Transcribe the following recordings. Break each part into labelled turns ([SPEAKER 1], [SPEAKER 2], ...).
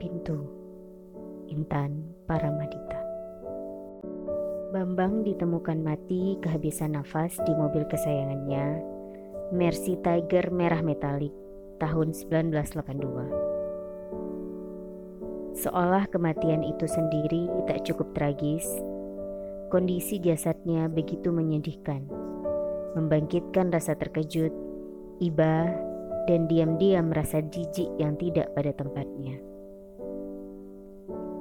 [SPEAKER 1] Pintu. Intan Paramadita. Bambang ditemukan mati kehabisan nafas di mobil kesayangannya Mercy Tiger merah metalik tahun 1982 Seolah kematian itu sendiri tak cukup tragis Kondisi jasadnya begitu menyedihkan Membangkitkan rasa terkejut, iba, dan diam-diam rasa jijik yang tidak pada tempatnya.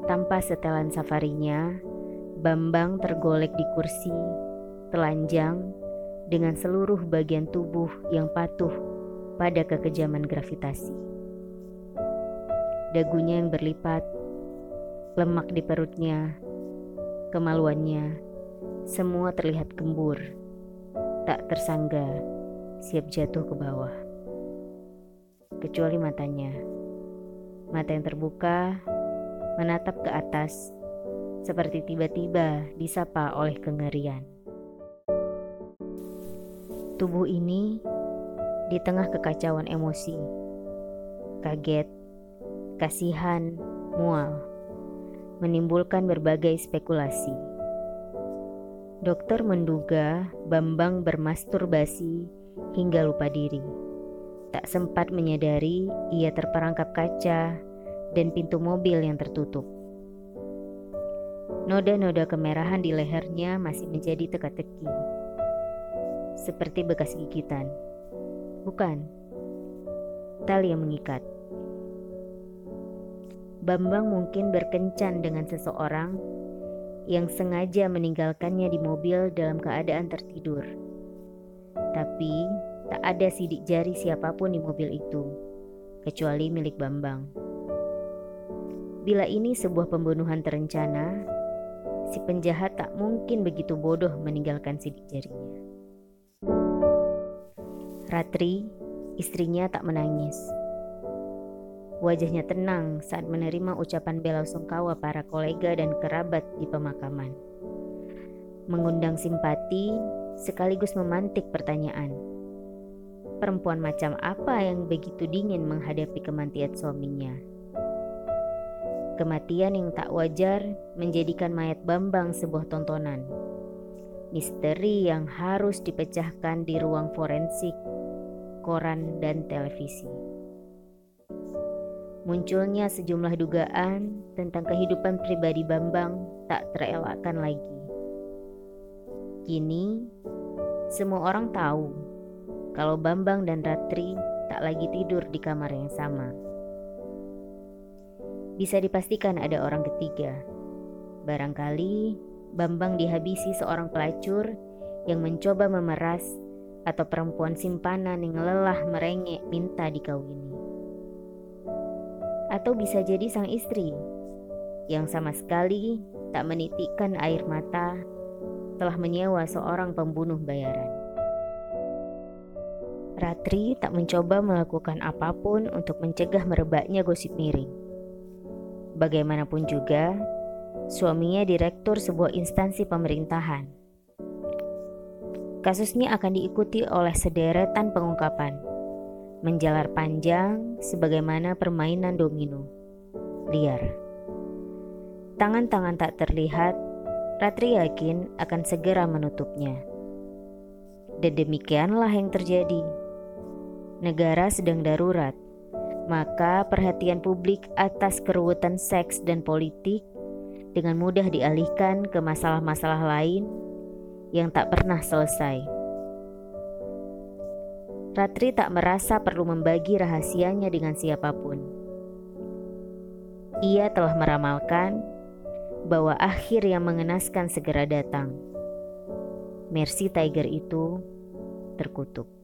[SPEAKER 1] Tanpa setelan safarinya, Bambang tergolek di kursi, telanjang, dengan seluruh bagian tubuh yang patuh pada kekejaman gravitasi. Dagunya yang berlipat, lemak di perutnya, kemaluannya, semua terlihat gembur, tak tersangga, siap jatuh ke bawah kecuali matanya. Mata yang terbuka menatap ke atas, seperti tiba-tiba disapa oleh kengerian. Tubuh ini di tengah kekacauan emosi, kaget, kasihan, mual, menimbulkan berbagai spekulasi. Dokter menduga Bambang bermasturbasi hingga lupa diri. Tak sempat menyadari ia terperangkap kaca dan pintu mobil yang tertutup. Noda-noda kemerahan di lehernya masih menjadi teka-teki. Seperti bekas gigitan. Bukan. Tali yang mengikat. Bambang mungkin berkencan dengan seseorang yang sengaja meninggalkannya di mobil dalam keadaan tertidur. Tapi Tak ada sidik jari siapa pun di mobil itu, kecuali milik Bambang. Bila ini sebuah pembunuhan terencana, si penjahat tak mungkin begitu bodoh meninggalkan sidik jarinya. Ratri, istrinya tak menangis. Wajahnya tenang saat menerima ucapan bela sungkawa para kolega dan kerabat di pemakaman. Mengundang simpati sekaligus memantik pertanyaan Perempuan macam apa yang begitu dingin menghadapi kematian suaminya? Kematian yang tak wajar menjadikan mayat Bambang sebuah tontonan. Misteri yang harus dipecahkan di ruang forensik, koran, dan televisi. Munculnya sejumlah dugaan tentang kehidupan pribadi Bambang tak terelakkan lagi. Kini, semua orang tahu kalau Bambang dan Ratri tak lagi tidur di kamar yang sama. Bisa dipastikan ada orang ketiga. Barangkali Bambang dihabisi seorang pelacur yang mencoba memeras atau perempuan simpanan yang lelah merengek minta dikawini. Atau bisa jadi sang istri yang sama sekali tak menitikkan air mata telah menyewa seorang pembunuh bayaran. Ratri tak mencoba melakukan apa pun untuk mencegah merebaknya gosip miring. Bagaimanapun juga, suaminya direktur sebuah instansi pemerintahan. Kasusnya akan diikuti oleh sederetan pengungkapan, menjalar panjang sebagaimana permainan domino. Liar. Tangan-tangan tak terlihat, Ratri yakin akan segera menutupnya. Dan demikianlah yang terjadi negara sedang darurat, maka perhatian publik atas keruwetan seks dan politik dengan mudah dialihkan ke masalah-masalah lain yang tak pernah selesai. Ratri tak merasa perlu membagi rahasianya dengan siapa pun. Ia telah meramalkan bahwa akhir yang mengenaskan segera datang. Mercy Tiger itu terkutuk.